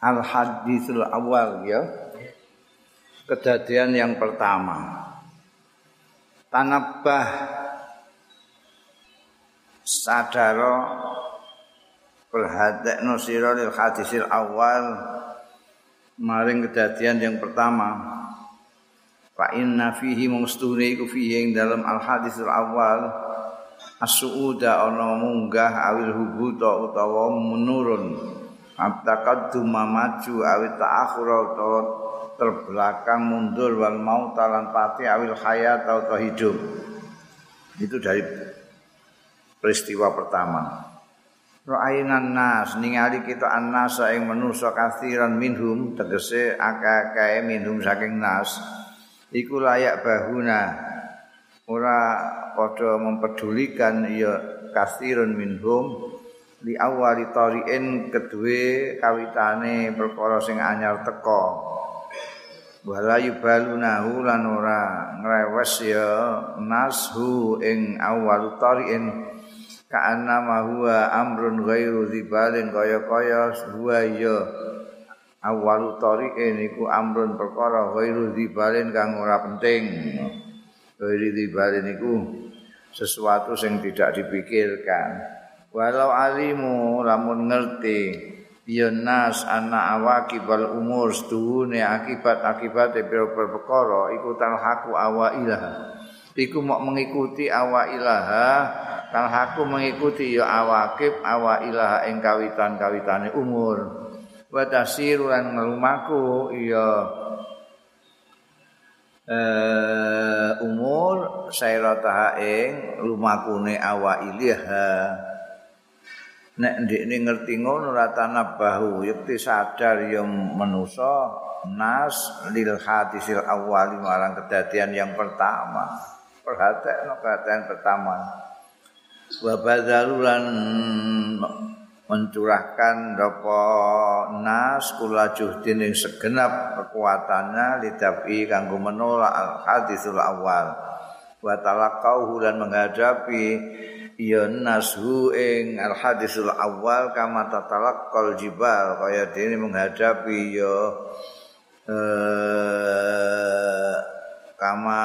al hadithul awal ya. Kejadian yang pertama. Tanabbah sadaro perhatekno sira lil hadisil awal maring kejadian yang pertama. Fa inna fihi mustune iku fihi dalam al hadisul awal as-suuda munggah awil hubuta utawa menurun Abtaqadduma maju awit ta'akhura utawa terbelakang mundur wal maut lan pati awil hayat atau hidup. Itu dari peristiwa pertama. Ra'ainan nas ningali kita annas ing manusa kathiran minhum tegese akeh-akeh minhum saking nas iku layak bahuna ora padha mempedulikan ya kathirun minhum li awali tariin kedue kawitane perkara sing anyar teka. Wala yubalunahu lan ora ngrewes ya nashu ing awal tariin. Ka'anna ma huwa amrun ghairu dzibalin kaya-kaya huwa ya awal tariin iku amrun perkara ghairu dzibalin kang ora penting. Ghairu dzibalin iku sesuatu sing tidak dipikirkan walau alimu lamun ngerti ya nas ana awakibal umur seduhune akibat-akibat pira perkara iku talhaku awailah iku mok mengikuti awailah talhaku mengikuti ya awakib awailah ing kawitan-kawitane umur. Wa tasiru lan nglumaku ya Uh, umur sairataha ing lumakune awailah nek ndekne ngerti ngono ora tanabahu yekti sadar ya manusa nas lil hadisil awal marang kedadian yang pertama. Perhatekno kedadian pertama. Wa badzalulan mencurahkan apa nas kula juhdin ing segenap kekuatannya lidabi kanggo menolak al hadisul awal wa talaqau dan menghadapi ya nashu ing al hadisul awal kama tatalaqqal jibal kaya dene menghadapi ya eh, kama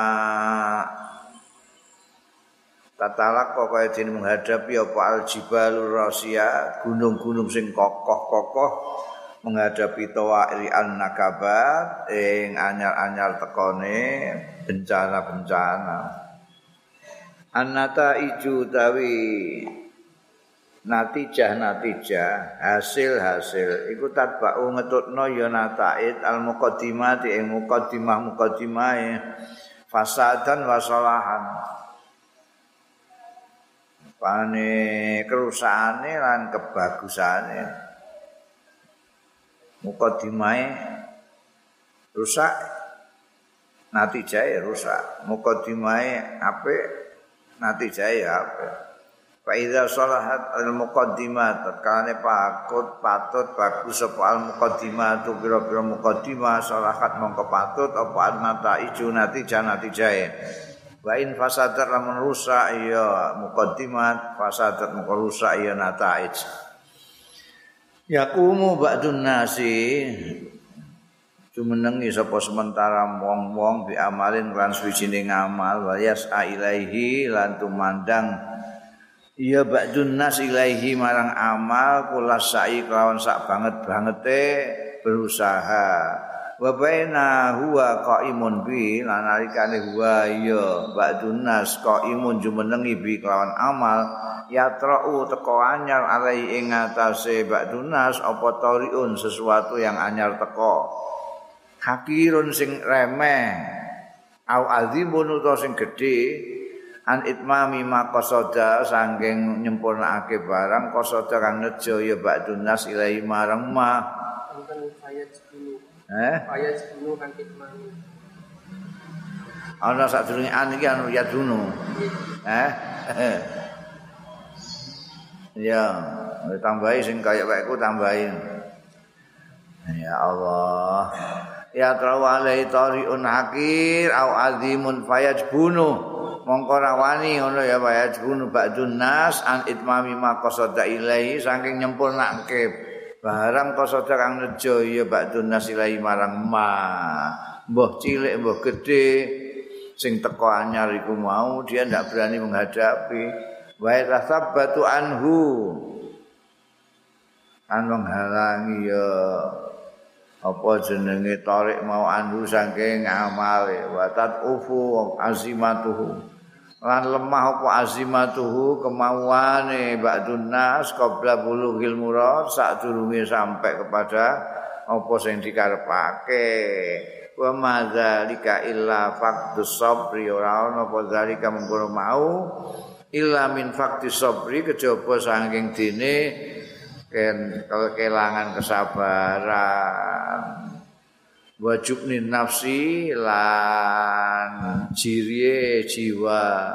tatalaqqa kaya dene menghadapi apa al jibal rasia gunung-gunung sing kokoh-kokoh menghadapi tawairi an nakabat ing anyar-anyar tekone bencana-bencana Anata iju tawi natijah natijah hasil hasil. Iku tatba'u ngetutno ya nata'id al muqaddimati ing muqaddimah muqaddimah fasadan wa salahan. Pane kerusakane lan kebagusane muqaddimah rusak natijah rusak. Muqaddimah apik nanti jaya apa Fa idza salahat al muqaddimat tatkala pakut patut bagus apa al muqaddimat tu pira-pira muqaddimah salahat mongko patut apa al mata ijo nanti janati jae Wa in fasadat lamun rusak ya muqaddimat fasadat mongko rusak ya nataij Yakumu ba'dun nasi jumenengi sapa sementara wong-wong bi amalin lan suwijine ngamal wa yas'a ilaihi lan tumandang. Iya ba'dun nas ilaihi marang amal kula sa'i kelawan sak banget bangete berusaha. Wa baina huwa qaimun bi lan nalikane huwa iya ba'dun nas qaimun jumenengi bi kelawan amal. Yatra'u teko anyar alai ing atase ba'dun nas apa tariun sesuatu yang anyar teko hakirun sing remeh. Au azimun utawa sing gedhe. An itmami maqasada sanging nyempurnakake barang. Qasada kang nejo ya ba'dun nas ilahi marang ma. Eh? Ayat 10 kan itmami. Ana sadurunge an iki anu ya dunu eh? Ya tambahi sing kaya wae tambahin. Ya Allah ya trawalai tariun hakir au azimun fayajbunu mongko rawani ngono ya fayajbunu ba'dun nas an itmami ma qasada ilaihi saking nyempurnake. Barang qasada kang nejo ya ba'dun nasilai marang ma. Mbah cilik mbah gedhe sing teko anyar iku mau dia ndak berani menghadapi. Wa tasabbatu anhu. An menghalangi ya apa jenenge tarik mau anhu saking amale? Wa tatufu azimatuhu. Lan lemah apa azimatuhu? Kemauane ba'dun nas qabla bulughil murad sadurunge sampai kepada apa sing dikarepake. Wa madzalika illa faqdus sabri. Ora ana apa zalika mengkono mau illa min faqdis sabri kejaba saking dene ken kelangan kesabaran. Wajib nafsi lan jirie jiwa.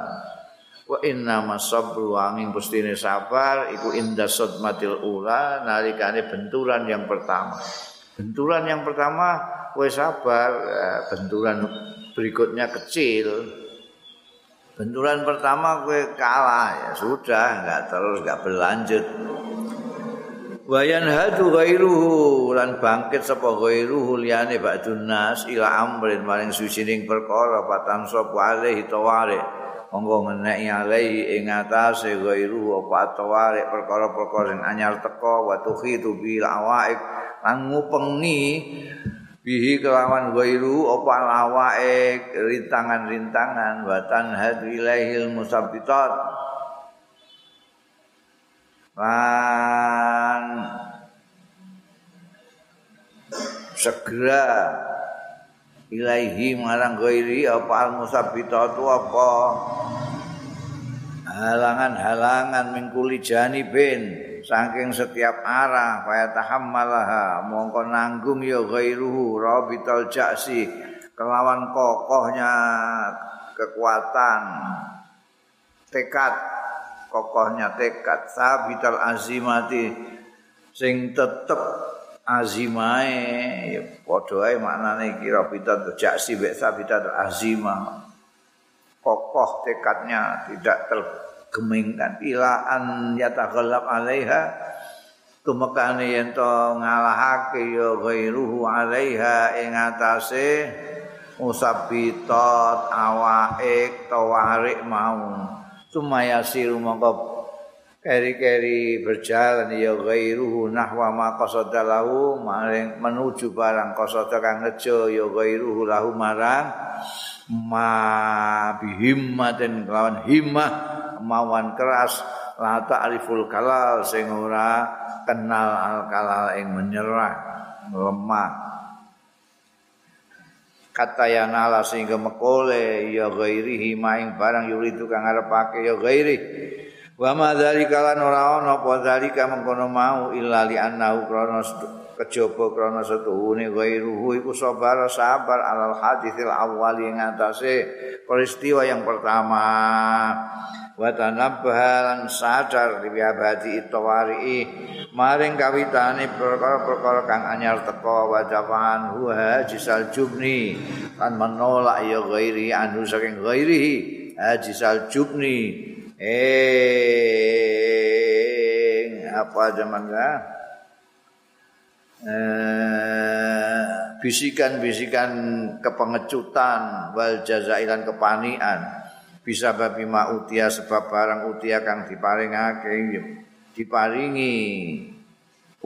Wa inna masabru angin pustine sabar iku inda sodmatil ula nalikane benturan yang pertama. Benturan yang pertama kowe sabar eh, benturan berikutnya kecil. Benturan pertama kowe kalah ya sudah enggak terus enggak berlanjut Wayan hadu ghairuhu lan bangkit sapa ghairuhu liyane ba'dun nas ila amrin maring sucining perkara patan sapa alaihi tawari monggo ngeneki alaihi ing atase ghairuhu apa tawari perkara-perkara sing anyar teko wa tukhitu bil awaik lan ngupengi bihi kelawan ghairu apa awaik rintangan-rintangan wa tanhadu ilaihil musabbitat lan segera. Ilaihi marang ghairi apa al musabbitatu apa? Halangan-halangan mingkuli janibin saking setiap arah kaya tahammalaha mongko nanggung ya ghairuhu rabital jaksi kelawan kokohnya kekuatan tekad kokohnya tekad sabital azimati sing tetep azimae ya padha ae maknane kira bidat jaksi mek sabital azima. Kokoh tekadnya tidak tergemingkan ilaan yataghallab alaiha. Tumekane yen to ngalahake ya ghairuhu alaiha ing atase musabitat awaik tawarik mau. Sumaya siru mongko keri-keri berjalan ya ghairuhu nahwa ma qasada lahu maring menuju barang qasada kang nejo ya ghairuhu lahu marang ma bihimmatin lawan himmah kemauan keras. La ta'riful kalal sing ora kenal al kalal ing menyerah lemah. Kata ya nala sehingga mekole ya ghairihi maing barang yuri tukang ngarepake ya ghairi wa ma dzalika lan ora ana apa dzalika mengkono mau illa li annahu krana kejaba krana setuhune ghairuhu iku sabar sabar alal haditsil awwali ing atase peristiwa yang pertama. Wa tanabbahan sadar di abadi itawari maring kawitane perkara-perkara kang anyar teko wa jafan huwa jisal jubni lan menolak ya ghairi anu saking ghairi jisal jubni eh apa zaman eh, bisikan-bisikan kepengecutan wal jazailan kepanian bisa babi utia sebab barang utia kang diparingake diparingi.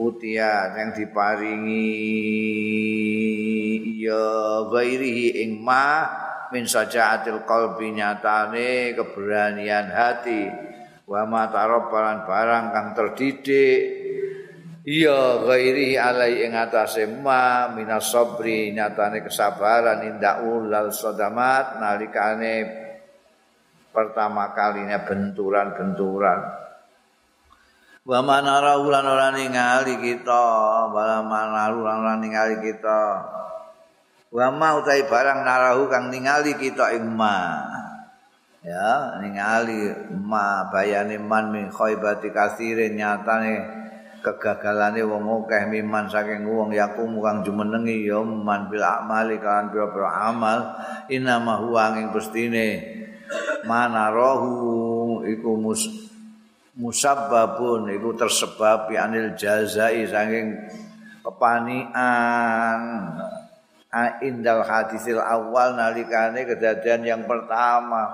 Utia yang diparingi ya ghairihi ing ma min sajaatil qalbi nyatane keberanian hati wa ma tarabbalan barang kang terdidik Iya ghairi alai ing atase ma minas sabri nyatane kesabaran inda ulal sadamat nalikane pertama kalinya benturan-benturan. Wa manara ulan ora ningali kita, wa manara ulan ora ningali kita. Wa ma utai barang narahu kang ningali kita ing ma. Ya, ningali ma bayane man min khaibati kasirin nyatane kegagalane wong akeh miman saking wong yakum kang jumenengi ya man bil amali kan pira-pira amal. Inama huwa ing pestine. Mana rohu iku mus musabbabun iku tersebab anil jazai saking kepanian indal hadisil awal nalikane kejadian yang pertama.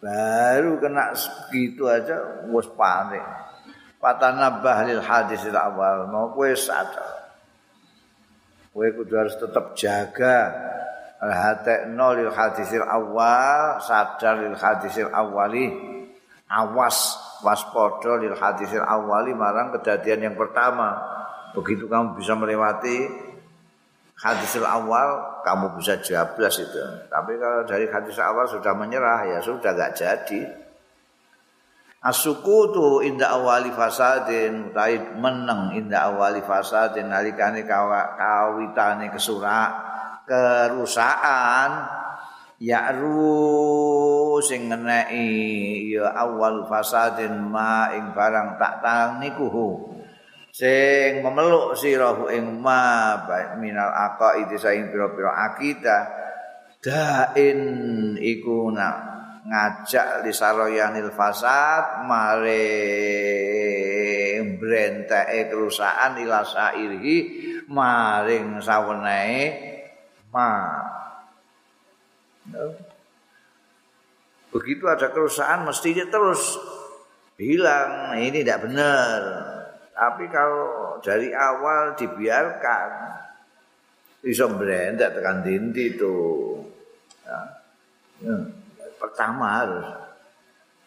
Baru kena segitu aja wis panik. Patanabah lil hadisil awal mau kowe sadar. Kowe kudu harus tetap jaga. Hatekno lil hadisil awal sadar lil hadisil awali. Awas waspada lil hadisil awali marang kejadian yang pertama. Begitu kamu bisa melewati hadis awal kamu bisa jablas itu. Tapi kalau dari hadis awal sudah menyerah ya sudah gak jadi. Asukutu inda awali fasadin utai meneng inda awali fasadin nalikane kawitane kesurak kerusakan ya ru sing ngeneki ya awal fasadin ma ing barang tak tang nikuhu sing memeluk sirahu ing ma minal aqaid saing pira-pira akidah. Dain iku nak ngajak li saroyanil fasad mare brenteke kerusakan ila sairhi maring sawenehe ma begitu ada kerusakan mestinya terus bilang ini tidak benar Tapi kalau dari awal dibiarkan bisa berendak tekan dinti itu. Ya. Ya. Pertama harus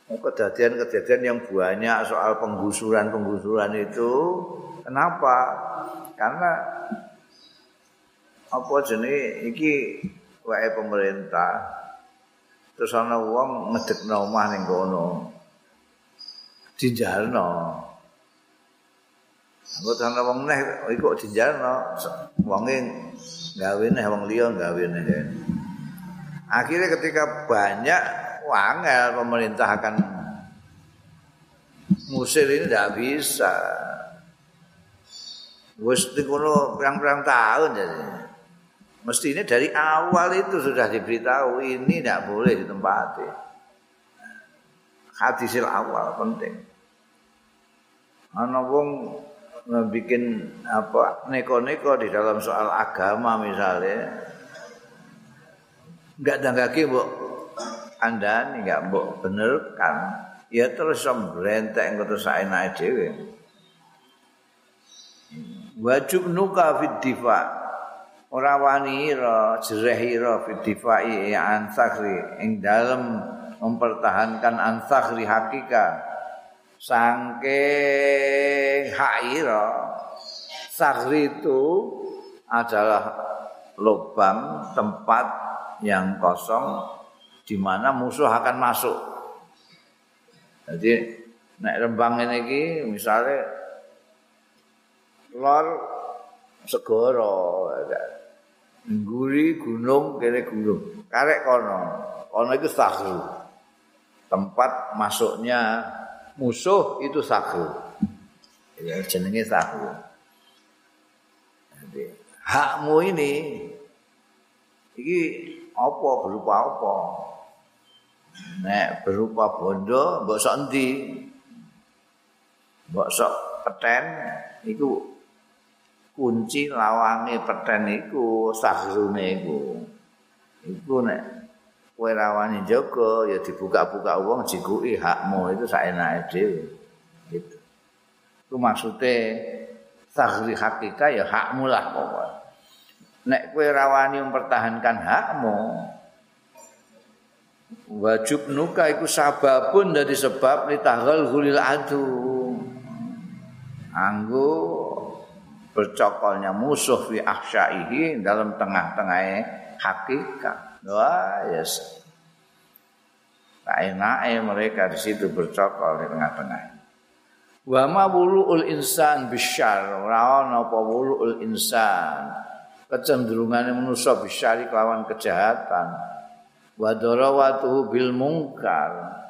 kejadian-kejadian yang banyak soal penggusuran-penggusuran itu kenapa? Karena apa jenis iki wae pemerintah terus ana wong ngedekno omah ning kono. Dijalno. Engko ana wong neh iku dijalno wonge gawe neh wong liya gawe neh. Akhirnya ketika banyak wangel pemerintah akan musir ini tidak bisa. Wes kono perang-perang tahun jadi. Mesti ini dari awal itu sudah diberitahu ini tidak boleh ditempati. Hadisil awal penting. Ana wong bikin apa neko-neko di dalam soal agama misalnya. Nggak danggaki mbok. Anda nih nggak mbok bener kan ya terus sombrentek yang terus saya naik dewi wajib nuka fit difa. Ora wani ira jereh ira fit difa an sakri ing dalam mempertahankan ansakri hakikat sangking haira sahri itu adalah lubang tempat yang kosong di mana musuh akan masuk. Jadi naik rembang ini misalnya lor segoro guri gunung kene gunung karek kono kono itu sahru tempat masuknya musuh itu saku. Ya jenenge. Jadi, hakmu ini iki apa berupa apa? Nek berupa bondo mbok sok endi? Mbok sok peten iku kunci lawange peten iku sahrune iku. Iku nek kowe rawani jaga ya dibuka-buka wong jikuki hakmu. Itu saenake dhewe. Gitu. Itu maksude sahri hakika ya hakmu lah pokok nek kowe rawani mempertahankan hakmu wajib nuka iku sababun dari sebab litahal hulil adu. Anggo bercokolnya musuh fi ahsyaihi dalam tengah-tengahnya hakikat Wah, yes. Tak enak mereka di situ bercokol di tengah-tengah. Wa ma wulu'ul insan bisyar, ora ana apa wulu'ul insan. Kecenderungane manusa bisyari kelawan kejahatan. Wa darawatuhu bil mungkar.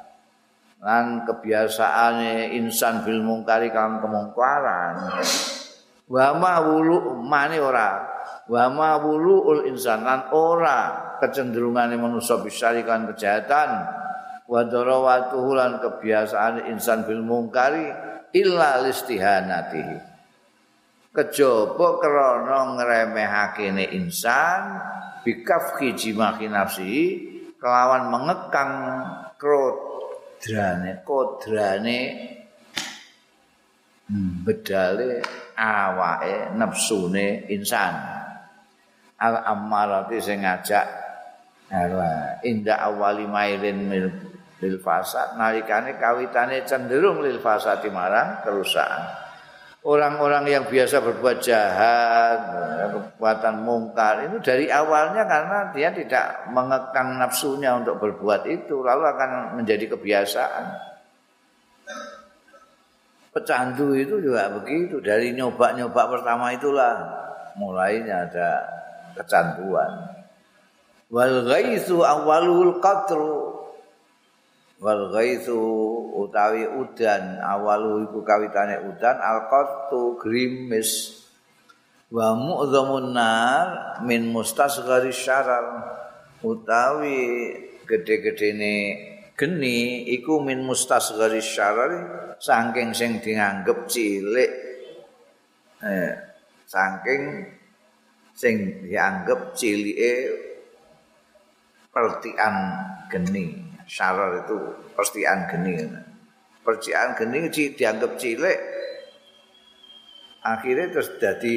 Lan kebiasaane insan bil mungkari kelawan kemungkaran. Wa ma wulu' mane ora. Wa ma wulu'ul insan lan ora kecenderungane manusa bisa kan kejahatan. Wa darawatuhu lan kebiasaan insan bil mungkari illa listihanatihi. Kejaba krana ngremehake insan bikafki jimahi nafsi kelawan mengekang kodrane kodrane bedale awake nafsune insan al ammarati sing ngajak ala inda awali mailin mil lil fasad nalikane kawitane cenderung lil fasati marang kerusakan orang-orang yang biasa berbuat jahat, kekuatan mungkar itu dari awalnya karena dia tidak mengekang nafsunya untuk berbuat itu, lalu akan menjadi kebiasaan. Pecandu itu juga begitu, dari nyoba-nyoba pertama itulah mulainya ada kecanduan. Wal ghaitsu awwalul qatru. Wal ghaitsu utawi udan. Awalu iku kawitane udan. Alqatu grimis wa mu'dhamun nar min mustasghari syarar. Utawi gede-gedene geni iku min mustasghari syarar saking sing dianggep cilik eh saking sing dianggep cilike pertian geni syarar itu percikan geni. Percikan geni dianggap cilik. Akhirnya terus jadi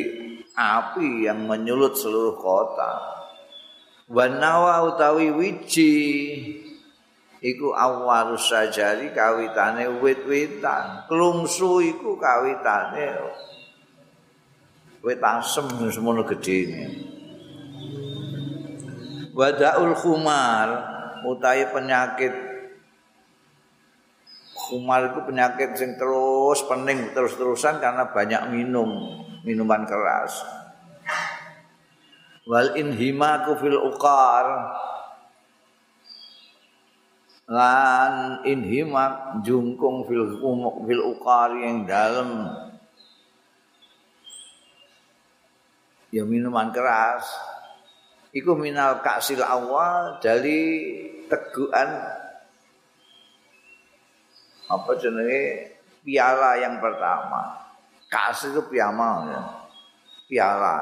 api yang menyulut seluruh kota. Wanawa utawi wiji iku awal sajari kawitane wit-witan. Klungsu iku kawitane wit asem semono gedhe. Wadaul khumar utawi penyakit kumar itu penyakit sing terus pening terus-terusan karena banyak minum minuman keras wal inhimaku fil uqar lan inhimak jungkung fil fil uqar yang dalam ya minuman keras. Iku minal kaksil awal dari teguhan apa jenenge piala yang pertama. Kas itu piama ya. piala.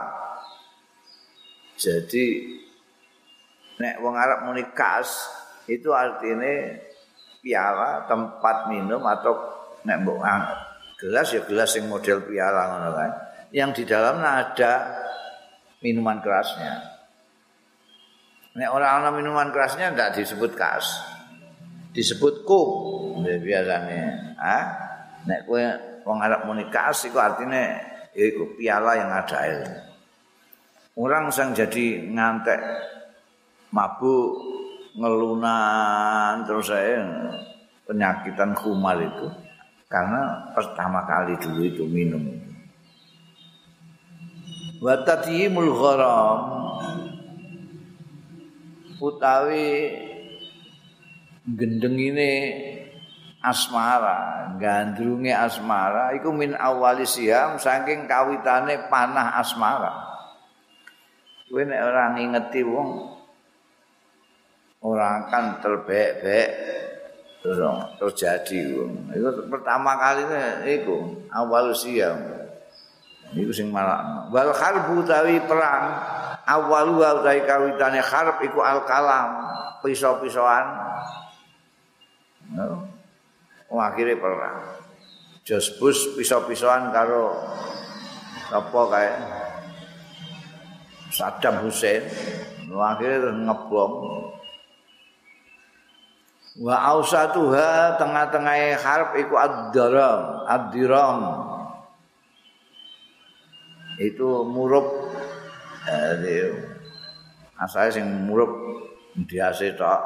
Jadi nek wong Arab muni kas itu artinya piala tempat minum atau nek mbok gelas ya gelas yang model piala ngono kan yang di dalamnya ada minuman kerasnya Nek orang ana minuman kerasnya ndak disebut kas. Disebut kup biasanya. Ah, nek kowe wong Arab muni kas iku artine iku piala yang ada air. Orang sang jadi ngantek mabuk ngelunan terus saya penyakitan kumar itu karena pertama kali dulu itu minum. Wa tatyimul gharam utawi gendeng ini asmara, gandrunge asmara iku min awali siam saking kawitane panah asmara. Kowe nek ora ngingeti wong ora akan terbek-bek terus terjadi wong. Iku pertama kali iku awal siam. Iku sing malah wal harbu tawi perang. Awalu utai kawitane harap iku al kalam pisau-pisauan oh, akhirnya perang. Josbus pisau-pisauan karo apa kayak Saddam Hussein. No, akhirnya ngebom wa ausatuha tengah-tengah harap iku ad-daram ad-diram itu murup Jadi asale sing murup diase tok.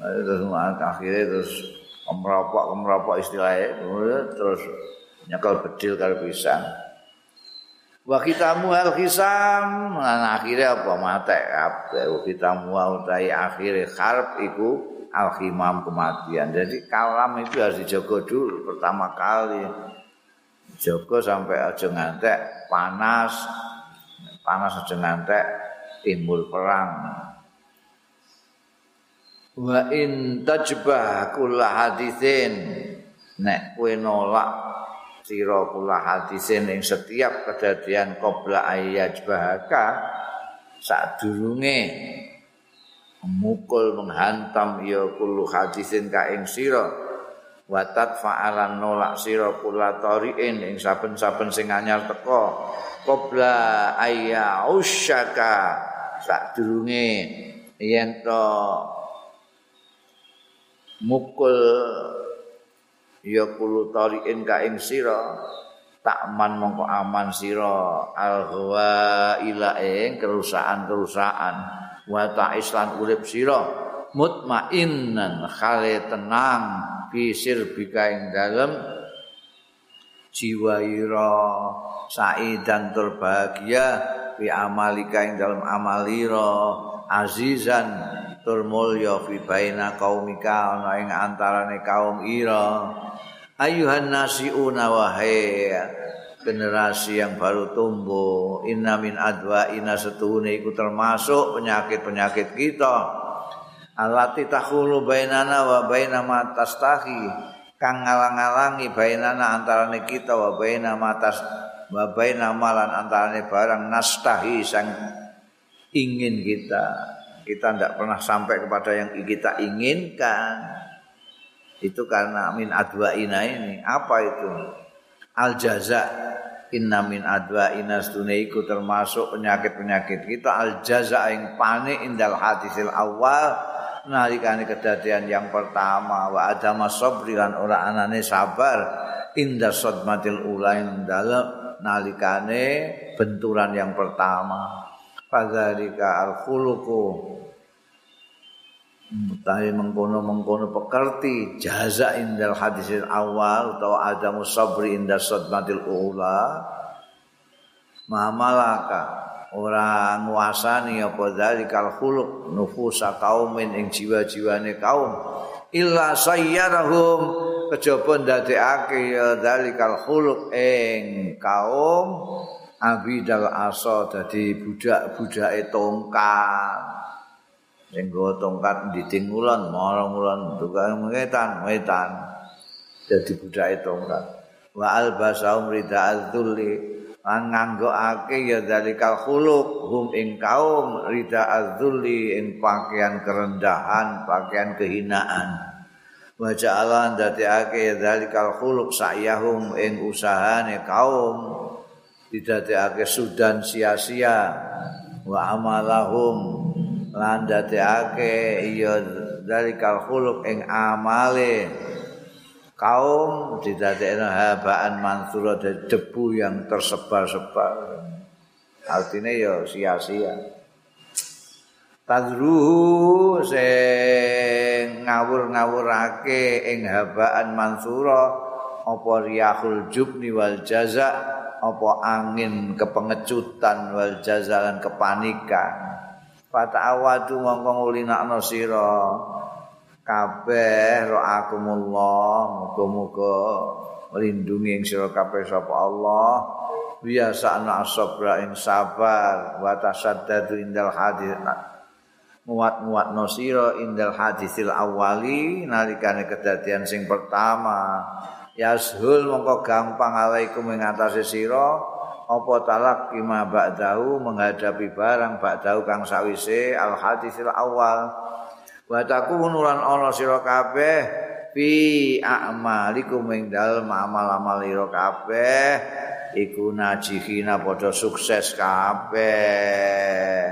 Terus akhirnya terus kemropok kemropok istilahnya terus nyekel bedil kalau bisa. Wa kita mual kisam, nah, akhirnya apa mate kabeh. Wa kita mual utai akhirnya harap iku alhimam kematian. Jadi kalam itu harus dijogo dulu pertama kali. Jogo sampai aja ngantek panas, panas aja ngantek timbul perang wa in tajbah kula hadisin nek kowe nolak sira kula hadisin ing setiap kedadian qabla ayyajbahaka sadurunge mukul menghantam ya kulu hadisin ka ing sira. Watat fa'alan nolak sira kula tariin ing saben-saben sing anyar teko qabla ayya usyaka sadurunge yen to mukul ya kulo tariin ka ing sira. Takman mongko aman sira. Al ila ing kerusakan-kerusakan wa ta'islan urip sira. Mutmainnan khale tenang bisir bika ing dalem. Jiwa ira saidan tur bahagia bi amalika ing dalem amalira azizan tur mulya fi baina qaumika ana ing antarane kaum ira. Ayuhan nasiuna wahai generasi yang baru tumbuh. Inna min adwa ina setune iku termasuk penyakit-penyakit kita. Alati takhulu bainana wa baina ma tastahi. Kang ngalang-alangi bainana antarane kita wa baina tas wa baina malan antarane barang nastahi sang ingin kita. Kita tidak pernah sampai kepada yang kita inginkan. Itu karena min adwa ina ini. Apa itu al jaza. Inna min adwa ina iku termasuk penyakit penyakit kita. Al jaza yang panik indal hadisil awal. Nalikane kedadian yang pertama. Wa adama sabri lan ora anane sabar. Inda sadmatil ulain dalam nalikane benturan yang pertama. Fadzalika al khuluqu Mutahi mengkono-mengkono pekerti jaza indal hadisil awal atau adamu sabri indal sadmatil ula. Mamalaka orang nguasani apa dalikal khuluq nufusa kaumin ing jiwa-jiwane kaum. Illa sayyarahum kejaba ndadekake ya dalikal khuluq ing kaum. Abidal asa dadi budak-budake tongkat sing nggo tongkat ndiding ulon marang-ulon tukang wetan wetan. Dadi budake tongkat. Wa albasaum rida adzulli lan nganggokake ya dalikal khuluq hum ing kaum rida adzulli ing pakaian kerendahan pakaian kehinaan. Wa ja'ala dadekake ya khuluq sa'yahum ing usahane kaum. Didadekake sudan sia-sia. Wa amalahum lan dadekake iya dalikal khuluq ing amale. Kaum didadekno habaan mansura debu yang tersebar-sebar. Artinya ya sia-sia. Tadruhu sing ngawur-ngawurake ing habaan mansura apa riyahul jubni wal jaza apa angin kepengecutan wal jaza lan kepanikan Fata'awadu mongko ngulinakno sira. Kabeh ra'akumullah muga-muga melindungi ing sira kabeh sapa Allah. Biasa ana sabra ing sabar wa tasaddadu indal hadis muat-muat nosiro indal hadisil awali nalikane kedadian sing pertama. Yashul mongko gampang alaikum ing atase sira apa talak kima ba'dahu menghadapi barang ba'dahu kang sawise al hadisil awal. Wa takunu lan ana sira kabeh fi a'malikum ing dalem amal-amal ira kabeh iku najihina padha sukses kabeh